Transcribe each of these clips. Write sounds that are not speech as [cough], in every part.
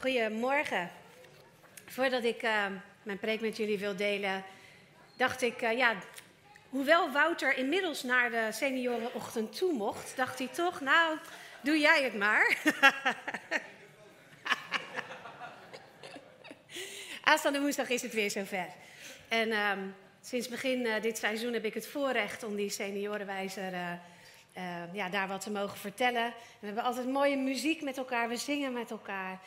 Goedemorgen. Voordat ik uh, mijn preek met jullie wil delen, dacht ik, uh, ja, hoewel Wouter inmiddels naar de seniorenochtend toe mocht, dacht hij toch, nou, doe jij het maar. [laughs] Aanstaande woensdag is het weer zover. En um, sinds begin uh, dit seizoen heb ik het voorrecht om die seniorenwijzer ja, daar wat te mogen vertellen. We hebben altijd mooie muziek met elkaar, we zingen met elkaar.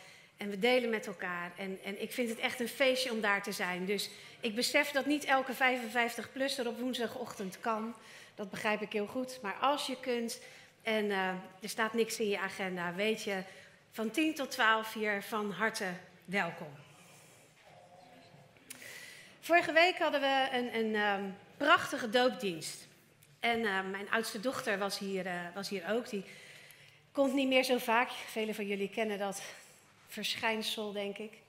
En we delen met elkaar. En, en ik vind het echt een feestje om daar te zijn. Dus ik besef dat niet elke 55-plusser op woensdagochtend kan. Dat begrijp ik heel goed. Maar als je kunt en uh, er staat niks in je agenda, weet je, van 10 tot 12 hier van harte welkom. Vorige week hadden we een, een um, prachtige doopdienst. En uh, mijn oudste dochter was hier, uh, was hier ook. Die komt niet meer zo vaak. Velen van jullie kennen dat verschijnsel, denk ik.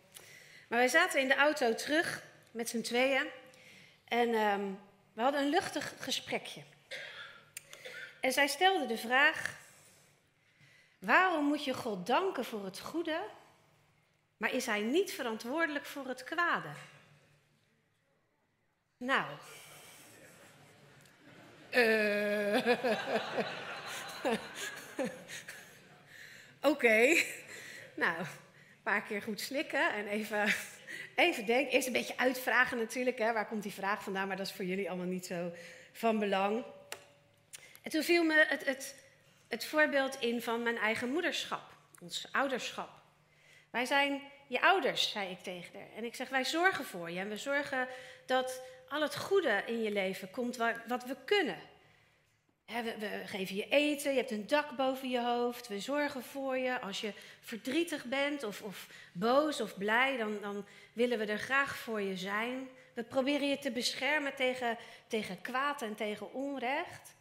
Maar wij zaten in de auto terug met z'n tweeën. En um, we hadden een luchtig gesprekje. En zij stelde de vraag: waarom moet je God danken voor het goede, maar is Hij niet verantwoordelijk voor het kwade? Nou. Uh. [laughs] Oké. Okay. Nou, paar keer goed slikken en even, [laughs] even denken. Eerst een beetje uitvragen natuurlijk, hè, waar komt die vraag vandaan, maar dat is voor jullie allemaal niet zo van belang. En toen viel me het, het, het voorbeeld in van mijn eigen moederschap, ons ouderschap. Wij zijn je ouders, zei ik tegen haar. En ik zeg, wij zorgen voor je en we zorgen dat al het goede in je leven komt wat we kunnen. We, geven je eten, je hebt een dak boven je hoofd, we zorgen voor je. Als je verdrietig bent of, of boos of blij, dan, dan, willen we er graag voor je zijn. We proberen je te beschermen tegen, tegen kwaad en tegen onrecht.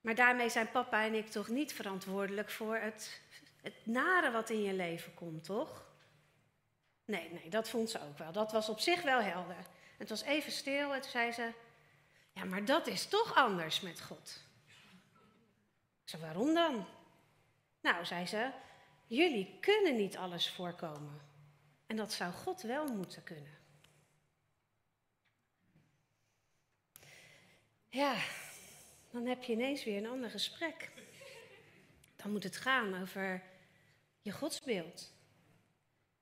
Maar daarmee zijn papa en ik toch niet verantwoordelijk voor het, het nare wat in je leven komt, toch? Nee, nee, dat vond ze ook wel. Dat was op zich wel helder. Het was even stil en toen zei ze: Ja, maar dat is toch anders met God. Ik Waarom dan? Nou, zei ze: Jullie kunnen niet alles voorkomen. En dat zou God wel moeten kunnen. Ja, dan heb je ineens weer een ander gesprek. Dan moet het gaan over je godsbeeld.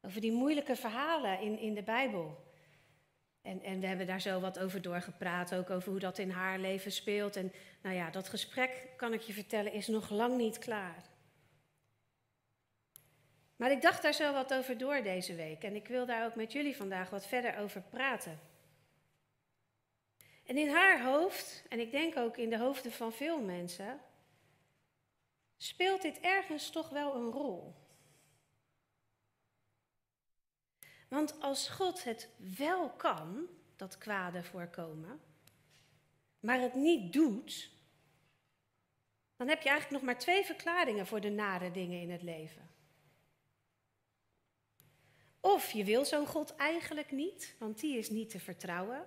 Over die moeilijke verhalen in, in de Bijbel. En, en we hebben daar zo wat over doorgepraat, ook over hoe dat in haar leven speelt. En nou ja, dat gesprek, kan ik je vertellen, is nog lang niet klaar. Maar ik dacht daar zo wat over door deze week en ik wil daar ook met jullie vandaag wat verder over praten. En in haar hoofd, en ik denk ook in de hoofden van veel mensen, speelt dit ergens toch wel een rol. Want als God het wel kan, dat kwade voorkomen, maar het niet doet, dan heb je eigenlijk nog maar twee verklaringen voor de nare dingen in het leven. Of je wil zo'n God eigenlijk niet, want die is niet te vertrouwen.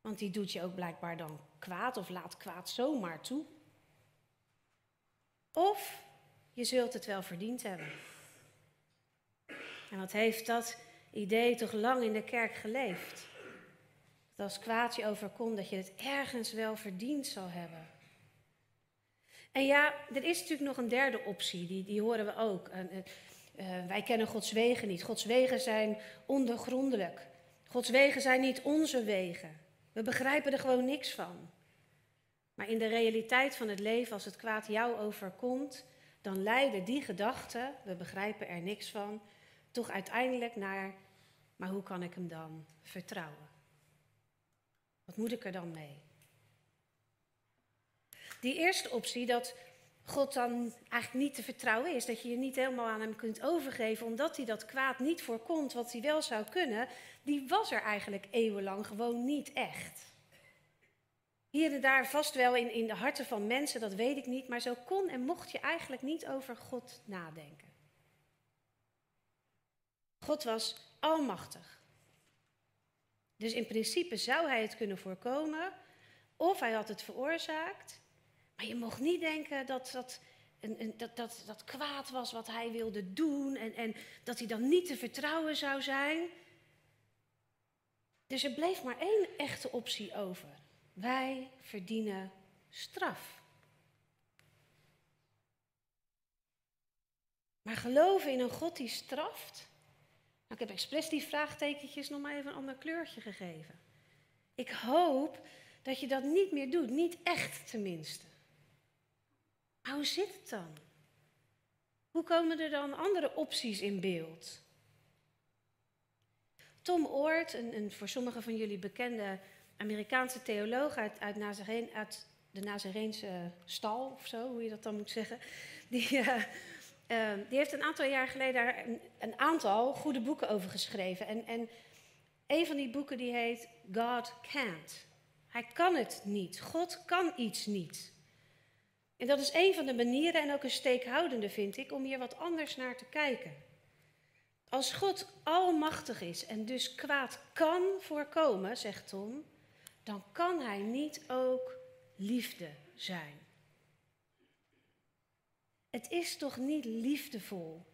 Want die doet je ook blijkbaar dan kwaad of laat kwaad zomaar toe. Of je zult het wel verdiend hebben. En wat heeft dat idee toch lang in de kerk geleefd? Dat als kwaad je overkomt, dat je het ergens wel verdiend zal hebben. En ja, er is natuurlijk nog een derde optie, die, die horen we ook. Uh, wij kennen Gods wegen niet. Gods wegen zijn ondergrondelijk. Gods wegen zijn niet onze wegen. We begrijpen er gewoon niks van. Maar in de realiteit van het leven, als het kwaad jou overkomt, dan leiden die gedachten, we begrijpen er niks van, toch uiteindelijk naar, maar hoe kan ik hem dan vertrouwen? Wat moet ik er dan mee? Die eerste optie, dat God dan eigenlijk niet te vertrouwen is, dat je je niet helemaal aan hem kunt overgeven, omdat hij dat kwaad niet voorkomt wat hij wel zou kunnen, die was er eigenlijk eeuwenlang gewoon niet echt. Hier en daar vast wel in, in de harten van mensen, dat weet ik niet, maar zo kon en mocht je eigenlijk niet over God nadenken. God was almachtig. Dus in principe zou hij het kunnen voorkomen, of hij had het veroorzaakt. Maar je mocht niet denken dat, dat en, en dat, dat, dat kwaad was wat hij wilde doen en, en dat hij dan niet te vertrouwen zou zijn. Dus er bleef maar één echte optie over. Wij verdienen straf. Maar geloven in een God die straft? Ik heb expres die vraagtekentjes nog maar even een ander kleurtje gegeven. Ik hoop dat je dat niet meer doet, niet echt tenminste. Maar hoe zit het dan? Hoe komen er dan andere opties in beeld? Tom Oort, een, een voor sommigen van jullie bekende Amerikaanse theoloog uit, uit, Nazareen, uit de Nazareense stal, of zo, hoe je dat dan moet zeggen, die, uh, uh, die heeft een aantal jaar geleden daar een, een, aantal goede boeken over geschreven. En, en een van die boeken die heet God Can't. Hij kan het niet. God kan iets niet. En dat is een van de manieren en ook een steekhoudende, vind ik, om hier wat anders naar te kijken. Als God almachtig is en dus kwaad kan voorkomen, zegt Tom, dan kan hij niet ook liefde zijn. Het is toch niet liefdevol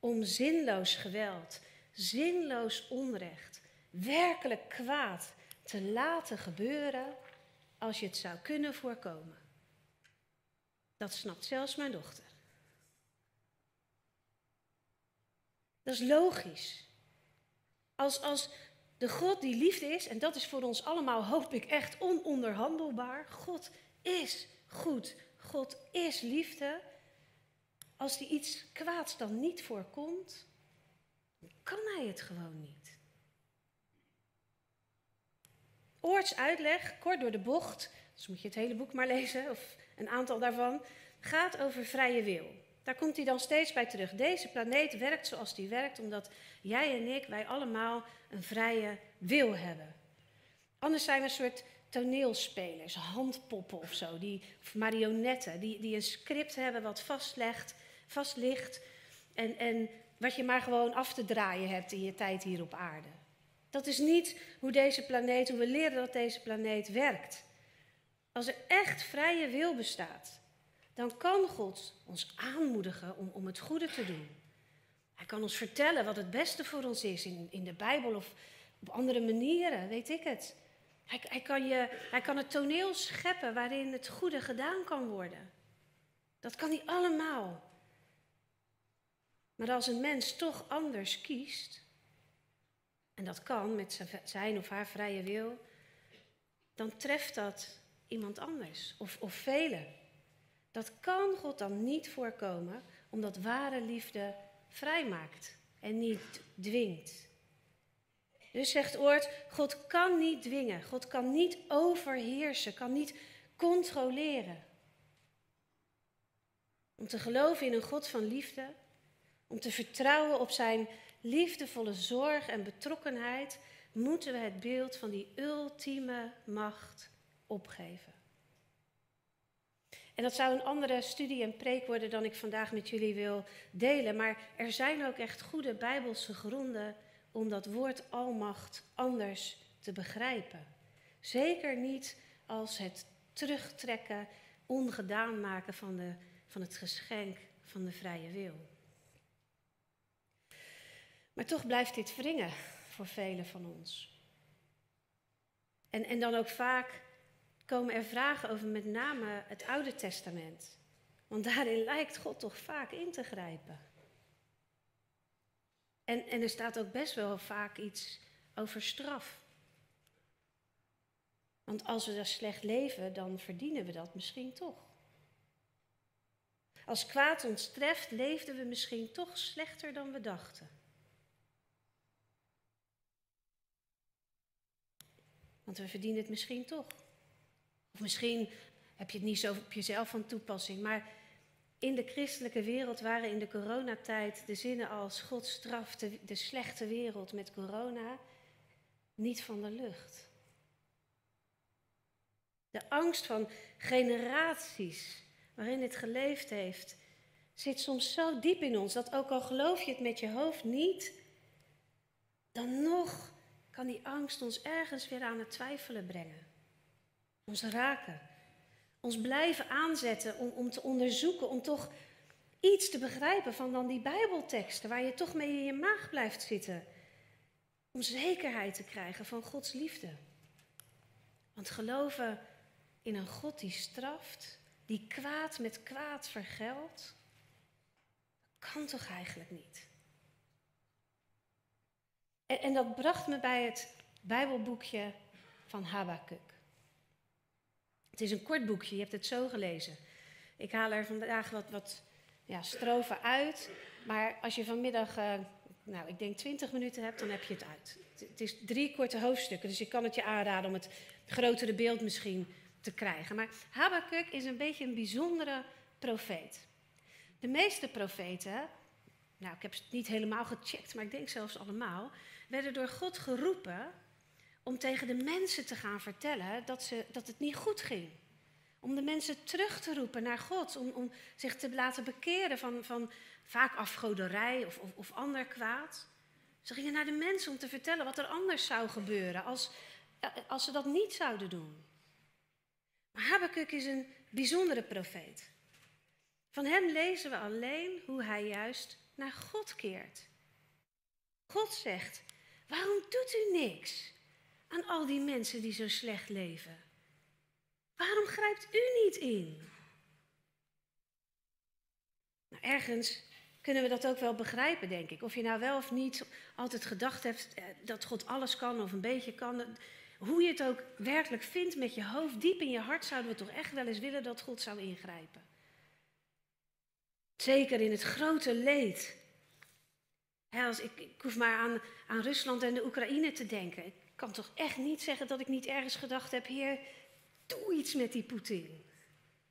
om zinloos geweld, zinloos onrecht, werkelijk kwaad te laten gebeuren als je het zou kunnen voorkomen. Dat snapt zelfs mijn dochter. Dat is logisch. Als, als de God die liefde is, en dat is voor ons allemaal, hoop ik, echt ononderhandelbaar. God is goed. God is liefde. Als die iets kwaads dan niet voorkomt, dan kan hij het gewoon niet. Oorts uitleg, kort door de bocht, dus moet je het hele boek maar lezen, of een aantal daarvan, gaat over vrije wil. Daar komt hij dan steeds bij terug. Deze planeet werkt zoals die werkt, omdat jij en ik, wij allemaal een vrije wil hebben. Anders zijn we een soort toneelspelers, handpoppen of zo, die, of marionetten, die, die een script hebben wat vastlegt, vast ligt en, en wat je maar gewoon af te draaien hebt in je tijd hier op aarde. Dat is niet hoe deze planeet, hoe we leren dat deze planeet werkt. Als er echt vrije wil bestaat, dan kan God ons aanmoedigen om, om het goede te doen. Hij kan ons vertellen wat het beste voor ons is in, in de Bijbel of op andere manieren, weet ik het. Hij, hij, kan je, hij kan het toneel scheppen waarin het goede gedaan kan worden. Dat kan hij allemaal. Maar als een mens toch anders kiest, en dat kan met zijn of haar vrije wil, dan treft dat iemand anders of, of velen. Dat kan God dan niet voorkomen, omdat ware liefde vrijmaakt en niet dwingt. Dus zegt Oort, God kan niet dwingen, God kan niet overheersen, kan niet controleren. Om te geloven in een God van liefde, om te vertrouwen op zijn liefdevolle zorg en betrokkenheid, moeten we het beeld van die ultieme macht opgeven. En dat zou een andere studie en preek worden dan ik vandaag met jullie wil delen. Maar er zijn ook echt goede bijbelse gronden om dat woord almacht anders te begrijpen. Zeker niet als het terugtrekken, ongedaan maken van, de, van het geschenk van de vrije wil. Maar toch blijft dit wringen voor velen van ons. En, en dan ook vaak komen er vragen over met name het Oude Testament. Want daarin lijkt God toch vaak in te grijpen. En, en er staat ook best wel vaak iets over straf. Want als we daar slecht leven, dan verdienen we dat misschien toch. Als kwaad ons treft, leefden we misschien toch slechter dan we dachten. Want we verdienen het misschien toch. Of misschien heb je het niet zo op jezelf van toepassing. Maar in de christelijke wereld waren in de coronatijd de zinnen als God straft de, de slechte wereld met corona niet van de lucht. De angst van generaties waarin het geleefd heeft, zit soms zo diep in ons dat ook al geloof je het met je hoofd niet, dan nog kan die angst ons ergens weer aan het twijfelen brengen. Ons raken. Ons blijven aanzetten om, om te onderzoeken, om toch iets te begrijpen van dan die Bijbelteksten, waar je toch mee in je maag blijft zitten. Om zekerheid te krijgen van Gods liefde. Want geloven in een God die straft, die kwaad met kwaad vergeldt, kan toch eigenlijk niet? En, en dat bracht me bij het Bijbelboekje van Habakuk. Het is een kort boekje, je hebt het zo gelezen. Ik haal er vandaag wat, wat ja, strofen uit. Maar als je vanmiddag, uh, nou, ik denk 20 minuten hebt, dan heb je het uit. Het is drie korte hoofdstukken, dus ik kan het je aanraden om het grotere beeld misschien te krijgen. Maar Habakkuk is een beetje een bijzondere profeet. De meeste profeten, nou, ik heb het niet helemaal gecheckt, maar ik denk zelfs allemaal, werden door God geroepen om tegen de mensen te gaan vertellen dat, ze, dat het niet goed ging. Om de mensen terug te roepen naar God, om, om zich te laten bekeren van, van vaak afgoderij of, of, of ander kwaad. Ze gingen naar de mensen om te vertellen wat er anders zou gebeuren als, als ze dat niet zouden doen. Maar Habakkuk is een bijzondere profeet. Van hem lezen we alleen hoe hij juist naar God keert. God zegt: Waarom doet u niks aan al die mensen die zo slecht leven? Waarom grijpt u niet in? Nou, ergens kunnen we dat ook wel begrijpen, denk ik. Of je nou wel of niet altijd gedacht hebt eh, dat God alles kan of een beetje kan. Hoe je het ook werkelijk vindt met je hoofd, diep in je hart zouden we toch echt wel eens willen dat God zou ingrijpen. Zeker in het grote leed. Als ik, ik hoef maar aan, aan Rusland en de Oekraïne te denken. Ik kan toch echt niet zeggen dat ik niet ergens gedacht heb, Heer, doe iets met die Poetin.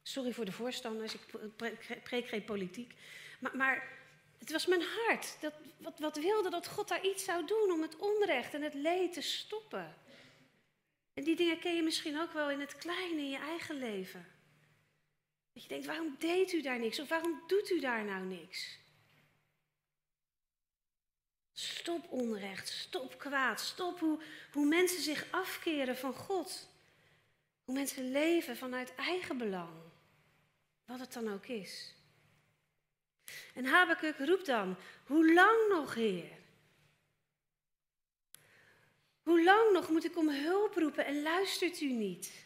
Sorry voor de voorstanders, ik preek geen politiek. Maar, maar het was mijn hart. Dat, wat, wat wilde dat God daar iets zou doen om het onrecht en het leed te stoppen. En die dingen ken je misschien ook wel in het kleine, in je eigen leven. Dat je denkt, waarom deed u daar niks? Of waarom doet u daar nou niks? Stop onrecht, stop kwaad, stop hoe, hoe mensen zich afkeren van God. Hoe mensen leven vanuit eigen belang. Wat het dan ook is. En Habakuk roept dan, hoe lang nog, Heer? Hoe lang nog moet ik om hulp roepen en luistert u niet?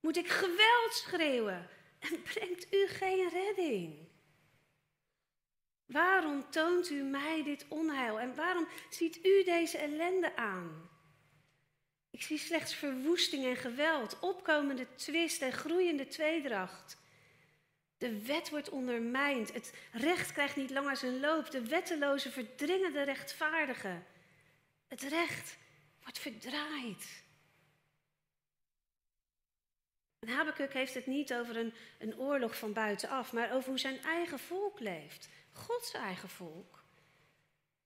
Moet ik geweld schreeuwen en brengt u geen redding? Waarom toont u mij dit onheil en waarom ziet u deze ellende aan? Ik zie slechts verwoesting en geweld, opkomende twist en groeiende tweedracht. De wet wordt ondermijnd, het recht krijgt niet langer zijn loop, de wettelozen verdringen de rechtvaardigen. Het recht wordt verdraaid. En Habakkuk heeft het niet over een, een oorlog van buitenaf, maar over hoe zijn eigen volk leeft. Gods eigen volk.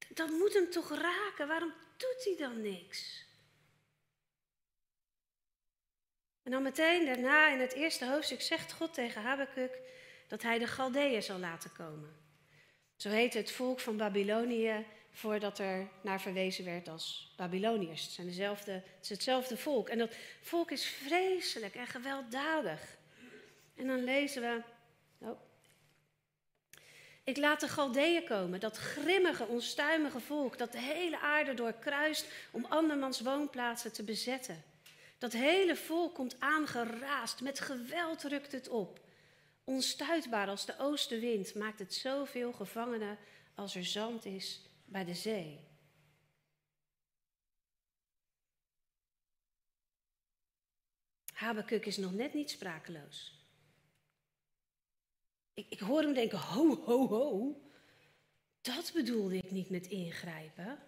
Dat moet hem toch raken. Waarom doet hij dan niks? En dan meteen daarna in het eerste hoofdstuk zegt God tegen Habakkuk dat hij de Galdeeën zal laten komen. Zo heet het volk van Babylonië voordat er naar verwezen werd als Babyloniërs. Het, zijn dezelfde, is hetzelfde volk. En dat volk is vreselijk en gewelddadig. En dan lezen we. Oh. Ik laat de Galdeeën komen, dat grimmige, onstuimige volk dat de hele aarde doorkruist om andermans woonplaatsen te bezetten. Dat hele volk komt aangeraast, met geweld rukt het op. Onstuitbaar als de oostenwind maakt het zoveel gevangenen als er zand is bij de zee. Habakuk is nog net niet sprakeloos. Ik, hoor hem denken, ho, ho, ho. Dat bedoelde ik niet met ingrijpen.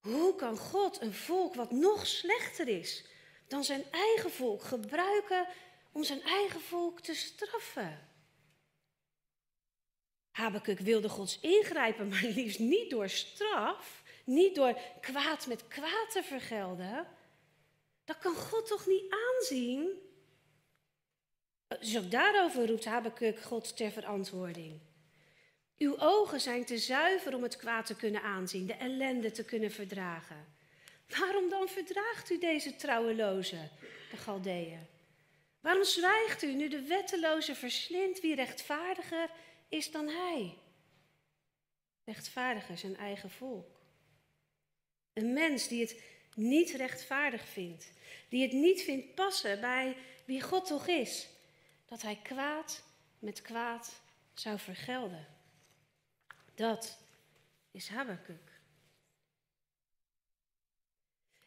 Hoe kan God een volk wat nog slechter is dan zijn eigen volk gebruiken om zijn eigen volk te straffen? Habakuk wilde Gods ingrijpen, maar liefst niet door straf, niet door kwaad met kwaad te vergelden. Dat kan God toch niet aanzien? Dus ook daarover roept Habakuk God ter verantwoording. Uw ogen zijn te zuiver om het kwaad te kunnen aanzien, de ellende te kunnen verdragen. Waarom dan verdraagt u deze trouweloze, de Galdeeën? Waarom zwijgt u nu de wetteloze verslindt wie rechtvaardiger is dan hij? Rechtvaardiger zijn eigen volk. Een mens die het niet rechtvaardig vindt, die het niet vindt passen bij wie God toch is, dat hij kwaad met kwaad zou vergelden. Dat is Habakuk.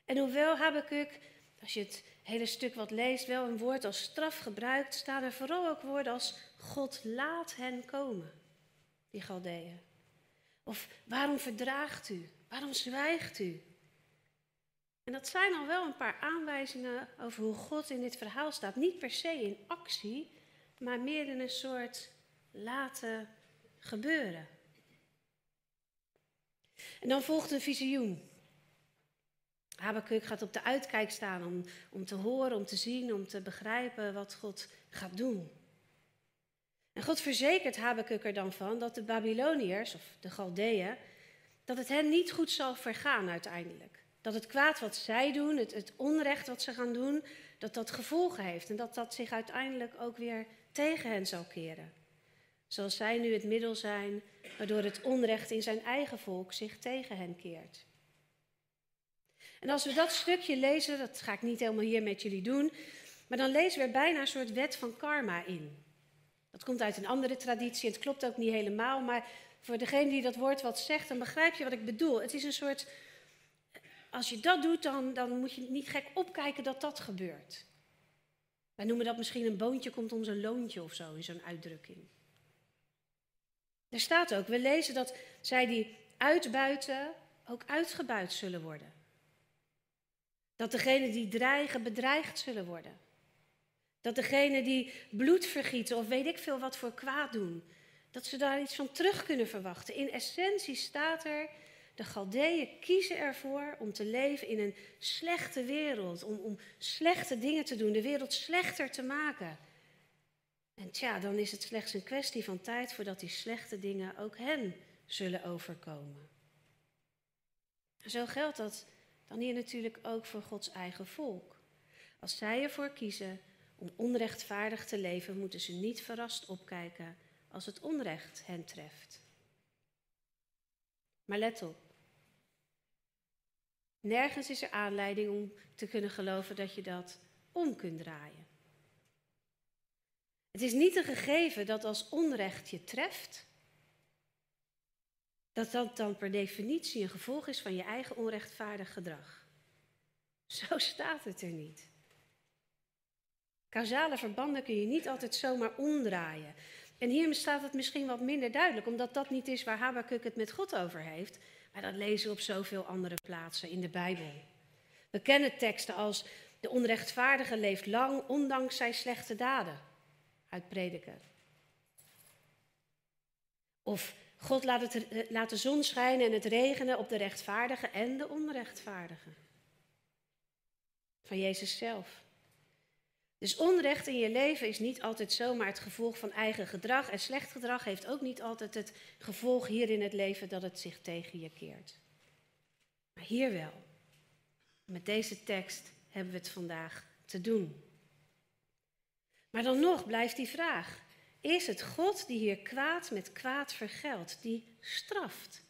En hoewel Habakuk, als je het hele stuk wat leest, wel een woord als straf gebruikt, staan er vooral ook woorden als God laat hen komen, die Galdeeën. Of waarom verdraagt u? Waarom zwijgt u? En dat zijn al wel een paar aanwijzingen over hoe God in dit verhaal staat. Niet per se in actie, maar meer in een soort laten gebeuren. En dan volgt een visioen. Habakuk gaat op de uitkijk staan om, om te horen, om te zien, om te begrijpen wat God gaat doen. En God verzekert Habakuk er dan van dat de Babyloniërs, of de Galdeeën, dat het hen niet goed zal vergaan uiteindelijk. Dat het kwaad wat zij doen, het, het onrecht wat ze gaan doen, dat dat gevolgen heeft. En dat dat zich uiteindelijk ook weer tegen hen zal keren. Zoals zij nu het middel zijn waardoor het onrecht in zijn eigen volk zich tegen hen keert. En als we dat stukje lezen, dat ga ik niet helemaal hier met jullie doen, maar dan lezen we er bijna een soort wet van karma in. Dat komt uit een andere traditie, het klopt ook niet helemaal, maar voor degene die dat woord wat zegt, dan begrijp je wat ik bedoel. Het is een soort, als je dat doet, dan, dan moet je niet gek opkijken dat dat gebeurt. Wij noemen dat misschien een boontje komt om zijn loontje of zo, in zo'n uitdrukking. Er staat ook, we lezen dat zij die uitbuiten ook uitgebuit zullen worden. Dat degenen die dreigen bedreigd zullen worden. Dat degenen die bloed vergieten of weet ik veel wat voor kwaad doen, dat ze daar iets van terug kunnen verwachten. In essentie staat er, de Galdeeën kiezen ervoor om te leven in een slechte wereld, om, om slechte dingen te doen, de wereld slechter te maken. En tja, dan is het slechts een kwestie van tijd voordat die slechte dingen ook hen zullen overkomen. Zo geldt dat dan hier natuurlijk ook voor Gods eigen volk. Als zij ervoor kiezen om onrechtvaardig te leven, moeten ze niet verrast opkijken als het onrecht hen treft. Maar let op. Nergens is er aanleiding om te kunnen geloven dat je dat om kunt draaien. Het is niet een gegeven dat als onrecht je treft, dat dat dan per definitie een gevolg is van je eigen onrechtvaardig gedrag. Zo [laughs] staat het er niet. Causale verbanden kun je niet altijd zomaar omdraaien. En hier staat het misschien wat minder duidelijk, omdat dat niet is waar Habakkuk het met God over heeft. Maar dat lezen we op zoveel andere plaatsen in de Bijbel. We kennen teksten als de onrechtvaardige leeft lang ondanks zijn slechte daden uit prediken. Of God laat, het, laat de zon schijnen en het regenen op de rechtvaardigen en de onrechtvaardigen. Van Jezus zelf. Dus onrecht in je leven is niet altijd zomaar het gevolg van eigen gedrag. En slecht gedrag heeft ook niet altijd het gevolg hier in het leven dat het zich tegen je keert. Maar hier wel. Met deze tekst hebben we het vandaag te doen. Maar dan nog blijft die vraag. Is het God die hier kwaad met kwaad vergeldt, die straft?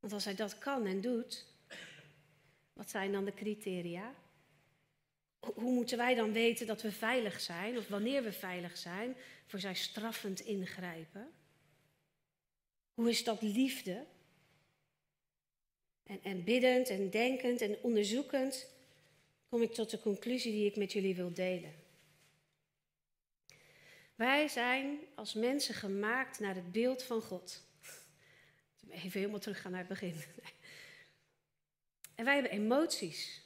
Want als hij dat kan en doet, wat zijn dan de criteria? Hoe moeten wij dan weten dat we veilig zijn, of wanneer we veilig zijn, voor zijn straffend ingrijpen? Hoe is dat liefde? En, en biddend en denkend en onderzoekend kom ik tot de conclusie die ik met jullie wil delen. Wij zijn als mensen gemaakt naar het beeld van God. Even helemaal teruggaan naar het begin. En wij hebben emoties.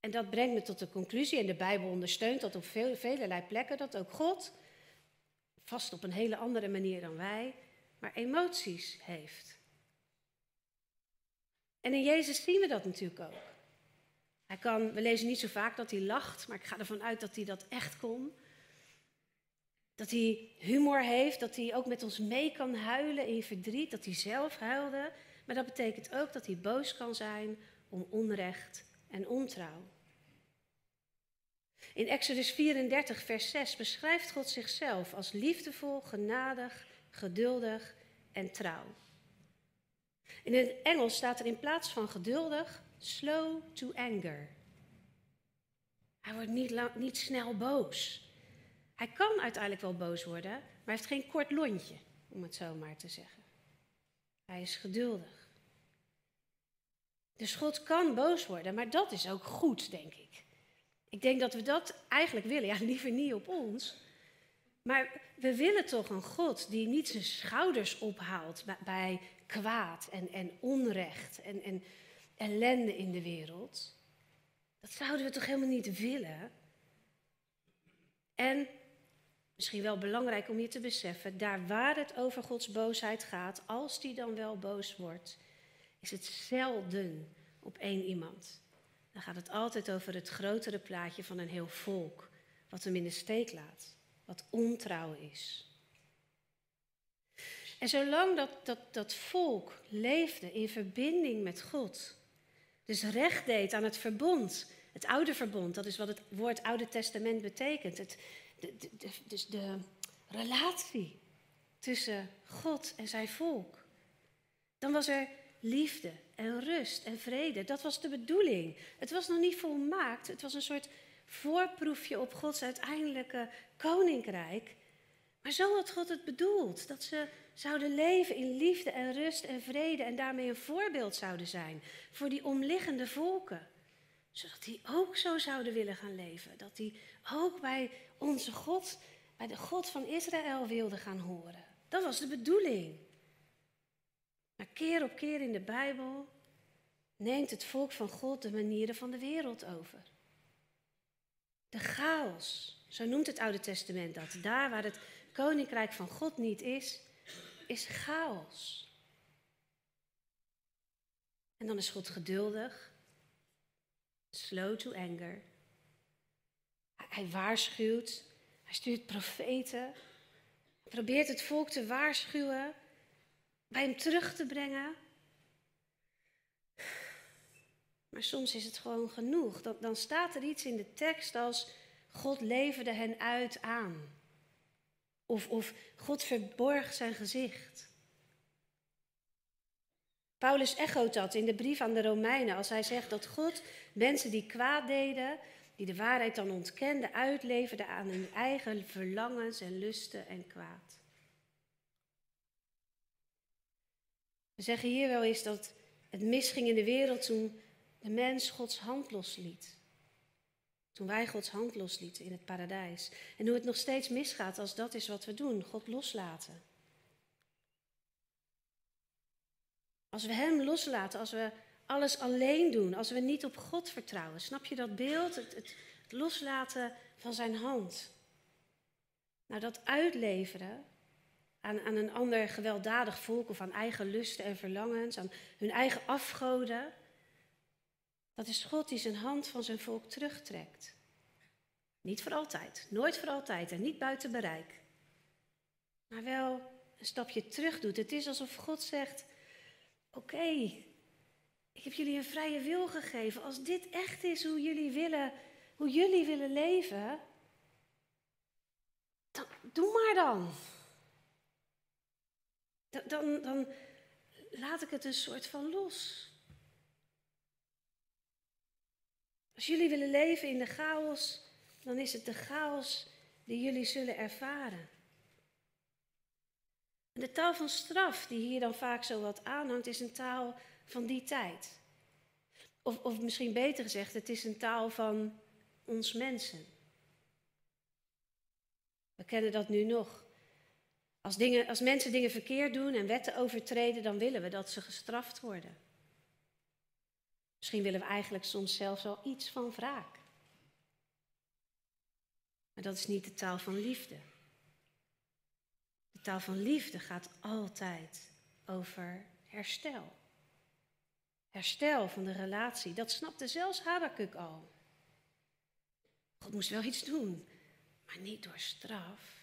En dat brengt me tot de conclusie, en de Bijbel ondersteunt dat op veel, velelei plekken, dat ook God, vast op een hele andere manier dan wij, maar emoties heeft. En in Jezus zien we dat natuurlijk ook. Hij kan, we lezen niet zo vaak dat hij lacht, maar ik ga ervan uit dat hij dat echt kon. Dat hij humor heeft, dat hij ook met ons mee kan huilen in verdriet, dat hij zelf huilde. Maar dat betekent ook dat hij boos kan zijn om onrecht en ontrouw. In Exodus 34, vers 6 beschrijft God zichzelf als liefdevol, genadig, geduldig en trouw. In het Engels staat er in plaats van geduldig slow to anger. Hij wordt niet, niet snel boos. Hij kan uiteindelijk wel boos worden, maar hij heeft geen kort lontje, om het zo maar te zeggen. Hij is geduldig. Dus God kan boos worden, maar dat is ook goed, denk ik. Ik denk dat we dat eigenlijk willen. Ja, liever niet op ons. Maar we willen toch een God die niet zijn schouders ophaalt bij kwaad en, en onrecht en, en ellende in de wereld. Dat zouden we toch helemaal niet willen? En misschien wel belangrijk om je te beseffen, daar waar het over Gods boosheid gaat, als die dan wel boos wordt, is het zelden op één iemand. Dan gaat het altijd over het grotere plaatje van een heel volk, wat hem in de steek laat, wat ontrouw is. En zolang dat, dat, dat volk leefde in verbinding met God, dus recht deed aan het verbond, het oude verbond, dat is wat het woord Oude Testament betekent. Het, dus de relatie tussen God en zijn volk. Dan was er liefde en rust en vrede. Dat was de bedoeling. Het was nog niet volmaakt. Het was een soort voorproefje op Gods uiteindelijke koninkrijk. Maar zo had God het bedoeld. Dat ze zouden leven in liefde en rust en vrede en daarmee een voorbeeld zouden zijn voor die omliggende volken. Zodat die ook zo zouden willen gaan leven. Dat die ook bij onze God, bij de God van Israël wilden gaan horen. Dat was de bedoeling. Maar keer op keer in de Bijbel neemt het volk van God de manieren van de wereld over. De chaos, zo noemt het Oude Testament dat. Daar waar het koninkrijk van God niet is, is chaos. En dan is God geduldig, slow to anger. Hij waarschuwt, hij stuurt profeten, probeert het volk te waarschuwen, bij hem terug te brengen. Maar soms is het gewoon genoeg. Dan, dan staat er iets in de tekst als God leverde hen uit aan. Of, of God verborg zijn gezicht. Paulus echoot dat in de brief aan de Romeinen als hij zegt dat God mensen die kwaad deden, die de waarheid dan ontkenden, uitleverde aan hun eigen verlangens en lusten en kwaad. We zeggen hier wel eens dat het misging in de wereld toen de mens Gods hand losliet. Toen wij Gods hand loslieten in het paradijs. En hoe het nog steeds misgaat als dat is wat we doen, God loslaten. Als we Hem loslaten, als we alles alleen doen, als we niet op God vertrouwen. Snap je dat beeld? Het, het, het loslaten van Zijn hand. Nou, dat uitleveren aan, een ander gewelddadig volk of aan eigen lusten en verlangens, aan hun eigen afgoden. Dat is God die zijn hand van zijn volk terugtrekt. Niet voor altijd, nooit voor altijd en niet buiten bereik. Maar wel een stapje terug doet. Het is alsof God zegt: Oké, ik heb jullie een vrije wil gegeven. Als dit echt is hoe jullie willen, hoe jullie willen leven, dan doe maar dan. Dan, dan, dan laat ik het een soort van los. Als jullie willen leven in de chaos, dan is het de chaos die jullie zullen ervaren. En de taal van straf, die hier dan vaak zo wat aanhangt, is een taal van die tijd. Of, of misschien beter gezegd, het is een taal van ons mensen. We kennen dat nu nog. Als, dingen, als mensen dingen verkeerd doen en wetten overtreden, dan willen we dat ze gestraft worden. Misschien willen we eigenlijk soms zelfs wel iets van wraak. Maar dat is niet de taal van liefde. De taal van liefde gaat altijd over herstel. Herstel van de relatie. Dat snapte zelfs Habakuk al. God moest wel iets doen, maar niet door straf.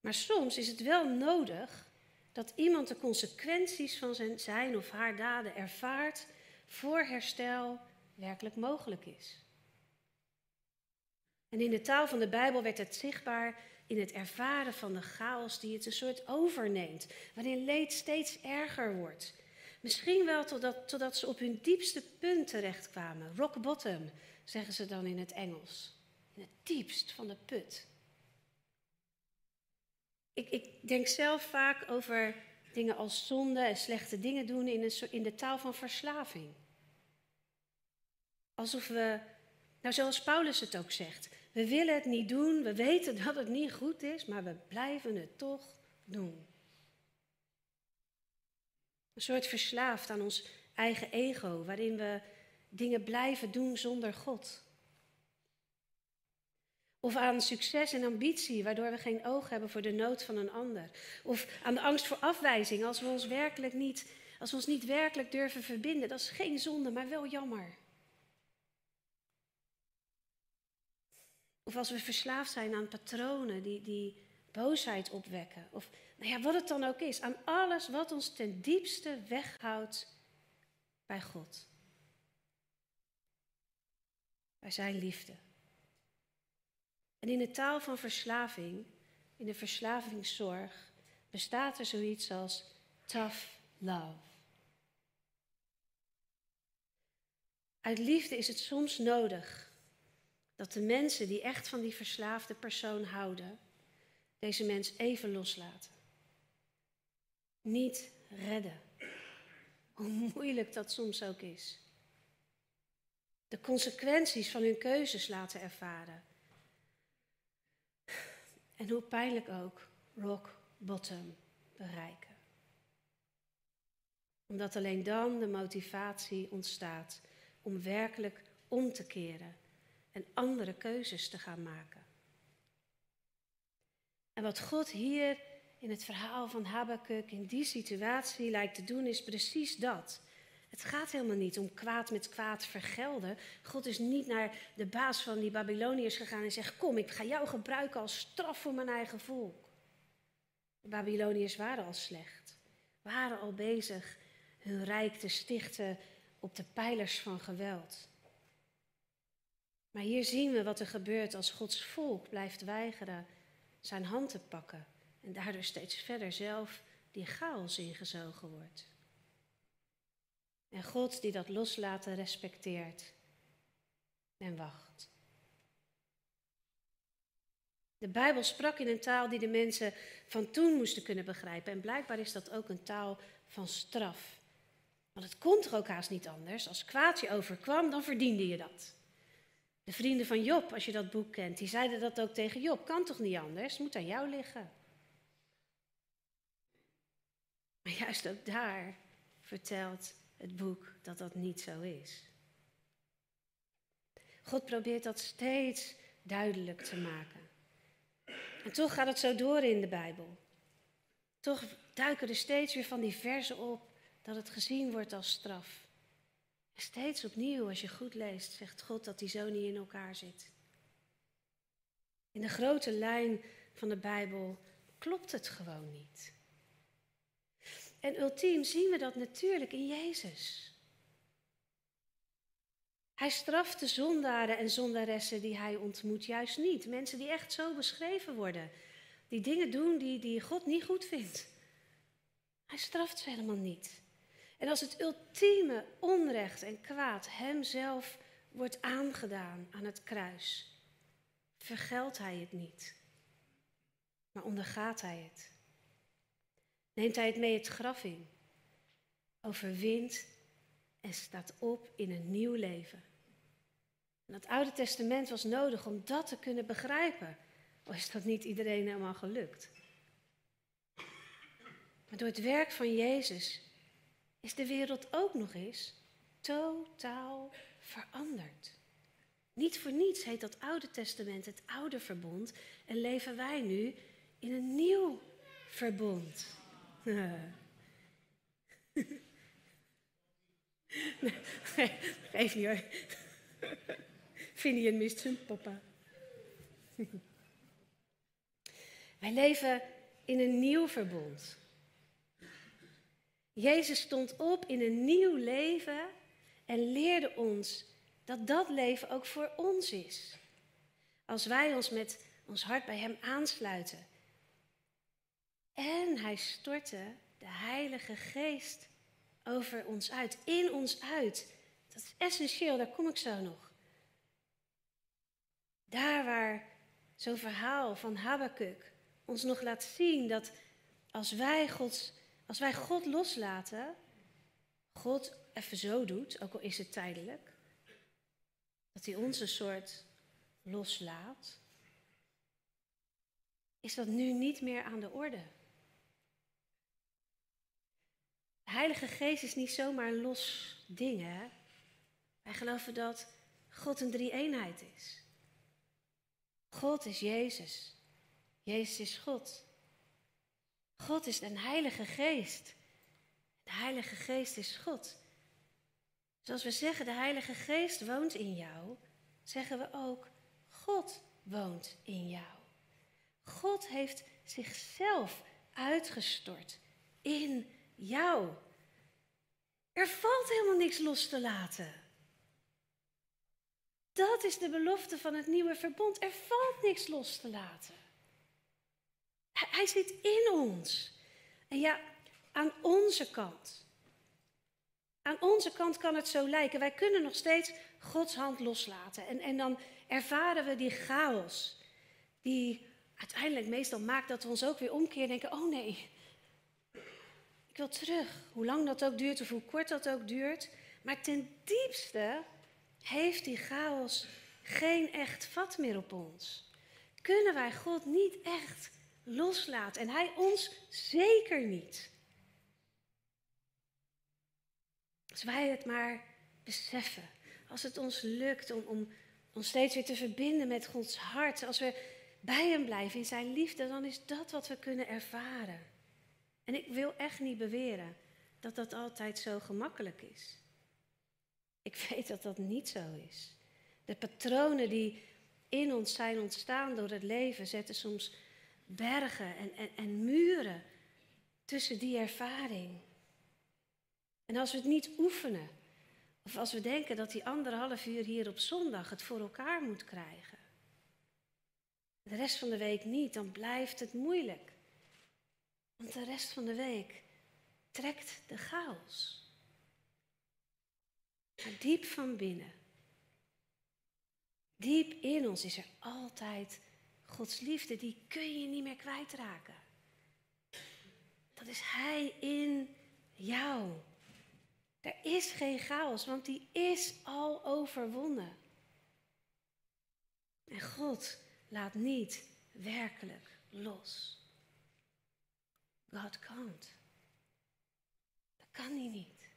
Maar soms is het wel nodig dat iemand de consequenties van zijn, zijn of haar daden ervaart voor herstel werkelijk mogelijk is. En in de taal van de Bijbel werd het zichtbaar in het ervaren van de chaos die het een soort overneemt, waarin leed steeds erger wordt. Misschien wel totdat, totdat ze op hun diepste punt terechtkwamen. Rock bottom, zeggen ze dan in het Engels. In het diepst van de put. Ik, ik denk zelf vaak over dingen als zonde en slechte dingen doen in, een, in de taal van verslaving. Alsof we, nou zoals Paulus het ook zegt, we willen het niet doen, we weten dat het niet goed is, maar we blijven het toch doen. Een soort verslaafd aan ons eigen ego, waarin we dingen blijven doen zonder God. Of aan succes en ambitie, waardoor we geen oog hebben voor de nood van een ander. Of aan de angst voor afwijzing, als we ons werkelijk niet, als we ons niet werkelijk durven verbinden. Dat is geen zonde, maar wel jammer. Of als we verslaafd zijn aan patronen die, die boosheid opwekken. Of nou ja, wat het dan ook is. Aan alles wat ons ten diepste weghoudt bij God. Bij zijn liefde. En in de taal van verslaving, in de verslavingszorg, bestaat er zoiets als tough love. Uit liefde is het soms nodig dat de mensen die echt van die verslaafde persoon houden, deze mens even loslaten. Niet redden. Hoe moeilijk dat soms ook is. De consequenties van hun keuzes laten ervaren. En hoe pijnlijk ook, rock bottom bereiken. Omdat alleen dan de motivatie ontstaat om werkelijk om te keren en andere keuzes te gaan maken. En wat God hier in het verhaal van Habakkuk in die situatie lijkt te doen, is precies dat. Het gaat helemaal niet om kwaad met kwaad vergelden. God is niet naar de baas van die Babyloniërs gegaan en zegt: Kom, ik ga jou gebruiken als straf voor mijn eigen volk. De Babyloniërs waren al slecht, waren al bezig hun rijk te stichten op de pijlers van geweld. Maar hier zien we wat er gebeurt als Gods volk blijft weigeren zijn hand te pakken en daardoor steeds verder zelf die chaos ingezogen wordt. En God die dat loslaten respecteert en wacht. De Bijbel sprak in een taal die de mensen van toen moesten kunnen begrijpen. En blijkbaar is dat ook een taal van straf. Want het kon toch ook haast niet anders. Als kwaad je overkwam, dan verdiende je dat. De vrienden van Job, als je dat boek kent, die zeiden dat ook tegen Job. Kan toch niet anders? Moet aan jou liggen. Maar juist ook daar vertelt het boek dat dat niet zo is. God probeert dat steeds duidelijk te maken. En toch gaat het zo door in de Bijbel. Toch duiken er steeds weer van die versen op dat het gezien wordt als straf. Steeds opnieuw, als je goed leest, zegt God dat die zo niet in elkaar zit. In de grote lijn van de Bijbel klopt het gewoon niet. En ultiem zien we dat natuurlijk in Jezus. Hij straft de zondaren en zondaressen die hij ontmoet juist niet. Mensen die echt zo beschreven worden. Die dingen doen die, die God niet goed vindt. Hij straft ze helemaal niet. En als het ultieme onrecht en kwaad hemzelf wordt aangedaan aan het kruis, vergeldt hij het niet, maar ondergaat hij het. Neemt hij het mee het graf in, overwint en staat op in een nieuw leven. En het Oude Testament was nodig om dat te kunnen begrijpen. Al is dat niet iedereen helemaal gelukt. Maar door het werk van Jezus is de wereld ook nog eens totaal veranderd. Niet voor niets heet dat Oude Testament het Oude Verbond en leven wij nu in een nieuw verbond. Nee, geef niet hoor. Finian mist zijn papa. wij leven in een nieuw verbond. Jezus stond op in een nieuw leven en leerde ons dat dat leven ook voor ons is. Als wij ons met ons hart bij Hem aansluiten. En Hij stortte de Heilige Geest over ons uit, in ons uit. Dat is essentieel, daar kom ik zo nog. Daar waar zo'n verhaal van Habakkuk ons nog laat zien dat als wij, als wij God loslaten, God even zo doet, ook al is het tijdelijk, dat hij ons een soort loslaat, is dat nu niet meer aan de orde. De Heilige Geest is niet zomaar een los ding, hè? Wij geloven dat God een drie-eenheid is. God is Jezus. Jezus is God. God is een Heilige Geest. De Heilige Geest is God. Zoals we zeggen, de Heilige Geest woont in jou, zeggen we ook, God woont in jou. God heeft zichzelf uitgestort in jou. Er valt helemaal niks los te laten. Dat is de belofte van het nieuwe verbond. Er valt niks los te laten. Hij zit in ons. En ja, aan onze kant. Aan onze kant kan het zo lijken. Wij kunnen nog steeds Gods hand loslaten. En, en dan ervaren we die chaos. Die uiteindelijk meestal maakt dat we ons ook weer omkeren en denken: oh nee, wil terug. Hoe lang dat ook duurt of hoe kort dat ook duurt. Maar ten diepste heeft die chaos geen echt vat meer op ons. Kunnen wij God niet echt loslaten en Hij ons zeker niet. Als wij het maar beseffen, als het ons lukt om, om ons steeds weer te verbinden met Gods hart, als we bij Hem blijven in Zijn liefde, dan is dat wat we kunnen ervaren. En ik wil echt niet beweren dat dat altijd zo gemakkelijk is. Ik [laughs] weet dat dat niet zo is. De patronen die in ons zijn ontstaan door het leven zetten soms bergen en, en, en muren tussen die ervaring. En als we het niet oefenen, of als we denken dat die anderhalf uur hier op zondag het voor elkaar moet krijgen, de rest van de week niet, dan blijft het moeilijk. Want de rest van de week trekt de chaos. Maar diep van binnen, diep in ons is er altijd Gods liefde, die kun je niet meer kwijtraken. Dat is Hij in jou. Er is geen chaos, want die is al overwonnen. En God laat niet werkelijk los. God can't. Dat kan hij niet.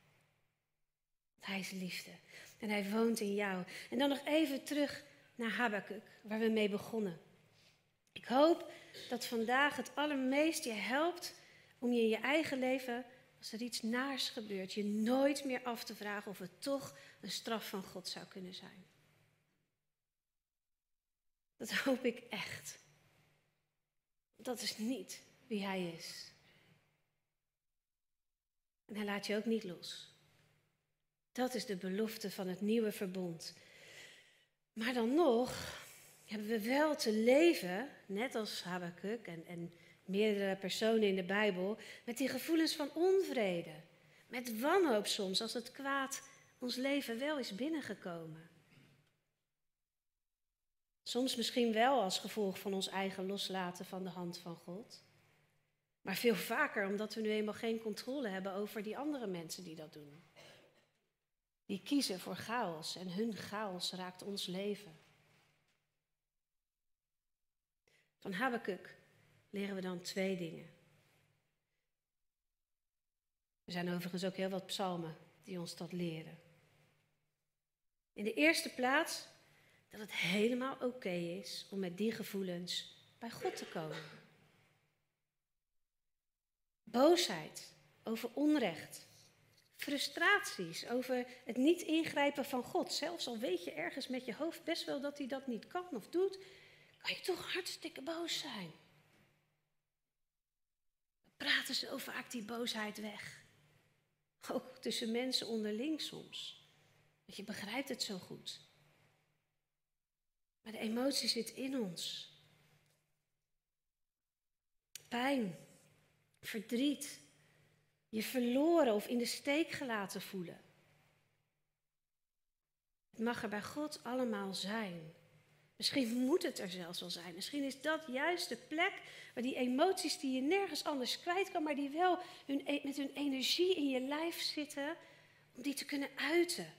Hij is liefde. En hij woont in jou. En dan nog even terug naar Habakkuk, waar we mee begonnen. Ik hoop dat vandaag het allermeest je helpt om je in je eigen leven, als er iets naars gebeurt, je nooit meer af te vragen of het toch een straf van God zou kunnen zijn. Dat hoop ik echt. Dat is niet wie Hij is. En Hij laat je ook niet los. Dat is de belofte van het nieuwe verbond. Maar dan nog hebben we wel te leven, net als Habakkuk en, en meerdere personen in de Bijbel, met die gevoelens van onvrede. Met wanhoop soms, als het kwaad ons leven wel is binnengekomen. Soms misschien wel als gevolg van ons eigen loslaten van de hand van God. Maar veel vaker omdat we nu eenmaal geen controle hebben over die andere mensen die dat doen. Die kiezen voor chaos en hun chaos raakt ons leven. Van Habakkuk leren we dan twee dingen. Er zijn overigens ook heel wat psalmen die ons dat leren. In de eerste plaats dat het helemaal oké is om met die gevoelens bij God te komen. Boosheid over onrecht. Frustraties over het niet ingrijpen van God. Zelfs al weet je ergens met je hoofd best wel dat hij dat niet kan of doet, kan je toch hartstikke boos zijn. Dan praten zo vaak die boosheid weg. Ook tussen mensen onderling soms. Want je begrijpt het zo goed. Maar de emotie zit in ons. Pijn, verdriet, je verloren of in de steek gelaten voelen. Het mag er bij God allemaal zijn. Misschien moet het er zelfs wel zijn. Misschien is dat juist de plek waar die emoties die je nergens anders kwijt kan, maar die wel hun, e- met hun energie in je lijf zitten, om die te kunnen uiten.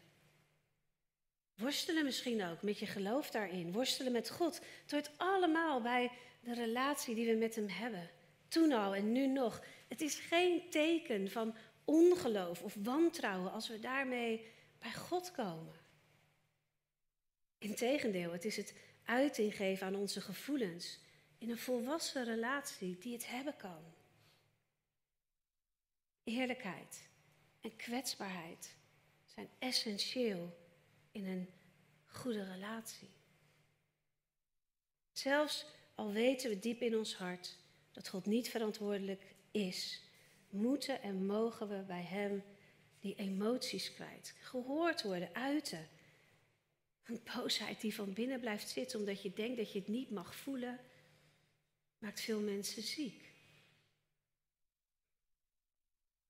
Worstelen misschien ook met je geloof daarin. Worstelen met God. Het hoort allemaal bij de relatie die we met Hem hebben. Toen al en nu nog. Het is geen teken van ongeloof of wantrouwen als we daarmee bij God komen. Integendeel, het is het uiting geven aan onze gevoelens in een volwassen relatie die het hebben kan. Eerlijkheid en kwetsbaarheid zijn essentieel in een goede relatie. Zelfs al weten we diep in ons hart dat God niet verantwoordelijk is, moeten en mogen we bij Hem die emoties kwijt, gehoord worden, uiten. Een boosheid die van binnen blijft zitten omdat je denkt dat je het niet mag voelen, maakt veel mensen ziek.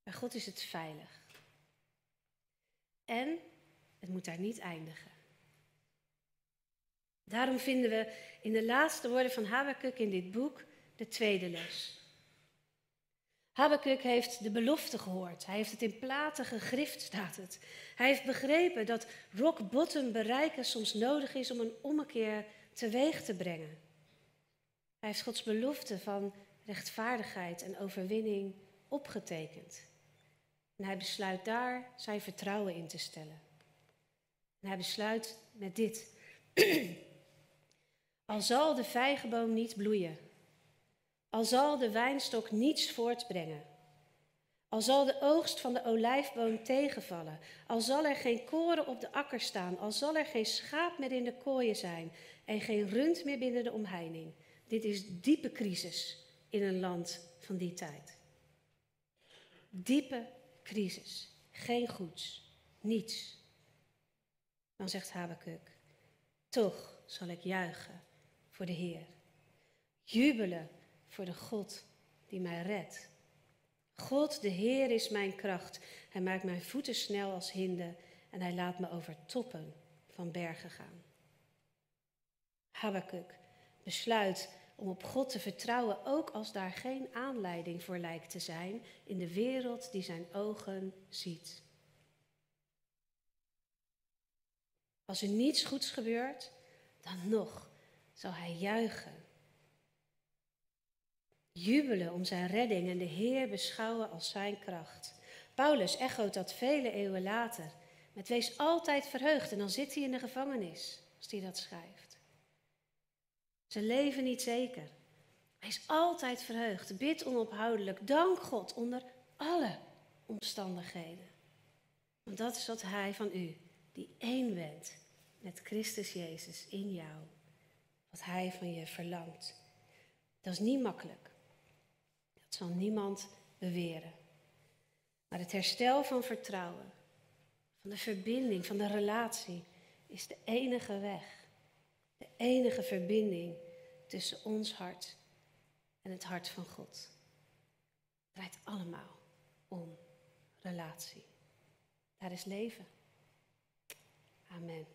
Bij God is het veilig. En het moet daar niet eindigen. Daarom vinden we in de laatste woorden van Habakkuk in dit boek de tweede les. Habakkuk heeft de belofte gehoord. Hij heeft het in platen gegrift, staat het. Hij heeft begrepen dat rock bottom bereiken soms nodig is om een ommekeer teweeg te brengen. Hij heeft Gods belofte van rechtvaardigheid en overwinning opgetekend. En hij besluit daar zijn vertrouwen in te stellen. En hij besluit met dit. [clears throat] Al zal de vijgenboom niet bloeien, al zal de wijnstok niets voortbrengen, al zal de oogst van de olijfboom tegenvallen, al zal er geen koren op de akker staan, al zal er geen schaap meer in de kooien zijn en geen rund meer binnen de omheining. Dit is diepe crisis in een land van die tijd. Diepe crisis, geen goeds, niets. Dan zegt Habakuk, toch zal ik juichen voor de Heer. Jubelen voor de God die mij redt. God, de Heer, is mijn kracht. Hij maakt mijn voeten snel als hinden en hij laat me over toppen van bergen gaan. Habakuk besluit om op God te vertrouwen, ook als daar geen aanleiding voor lijkt te zijn in de wereld die zijn ogen ziet. Als er niets goeds gebeurt, dan nog zal hij juichen. Jubelen om zijn redding en de Heer beschouwen als zijn kracht. Paulus echoot dat vele eeuwen later. Met wees altijd verheugd en dan zit hij in de gevangenis als hij dat schrijft. Ze leven niet zeker. Wees altijd verheugd. Bid onophoudelijk. Dank God onder alle omstandigheden. Want dat is wat Hij van u, die één bent met Christus Jezus in jou, wat Hij van je verlangt. Dat is niet makkelijk. Dat zal niemand beweren. Maar het herstel van vertrouwen, van de verbinding, van de relatie, is de enige weg. De enige verbinding tussen ons hart en het hart van God. Het draait allemaal om relatie. Daar is leven. Amen.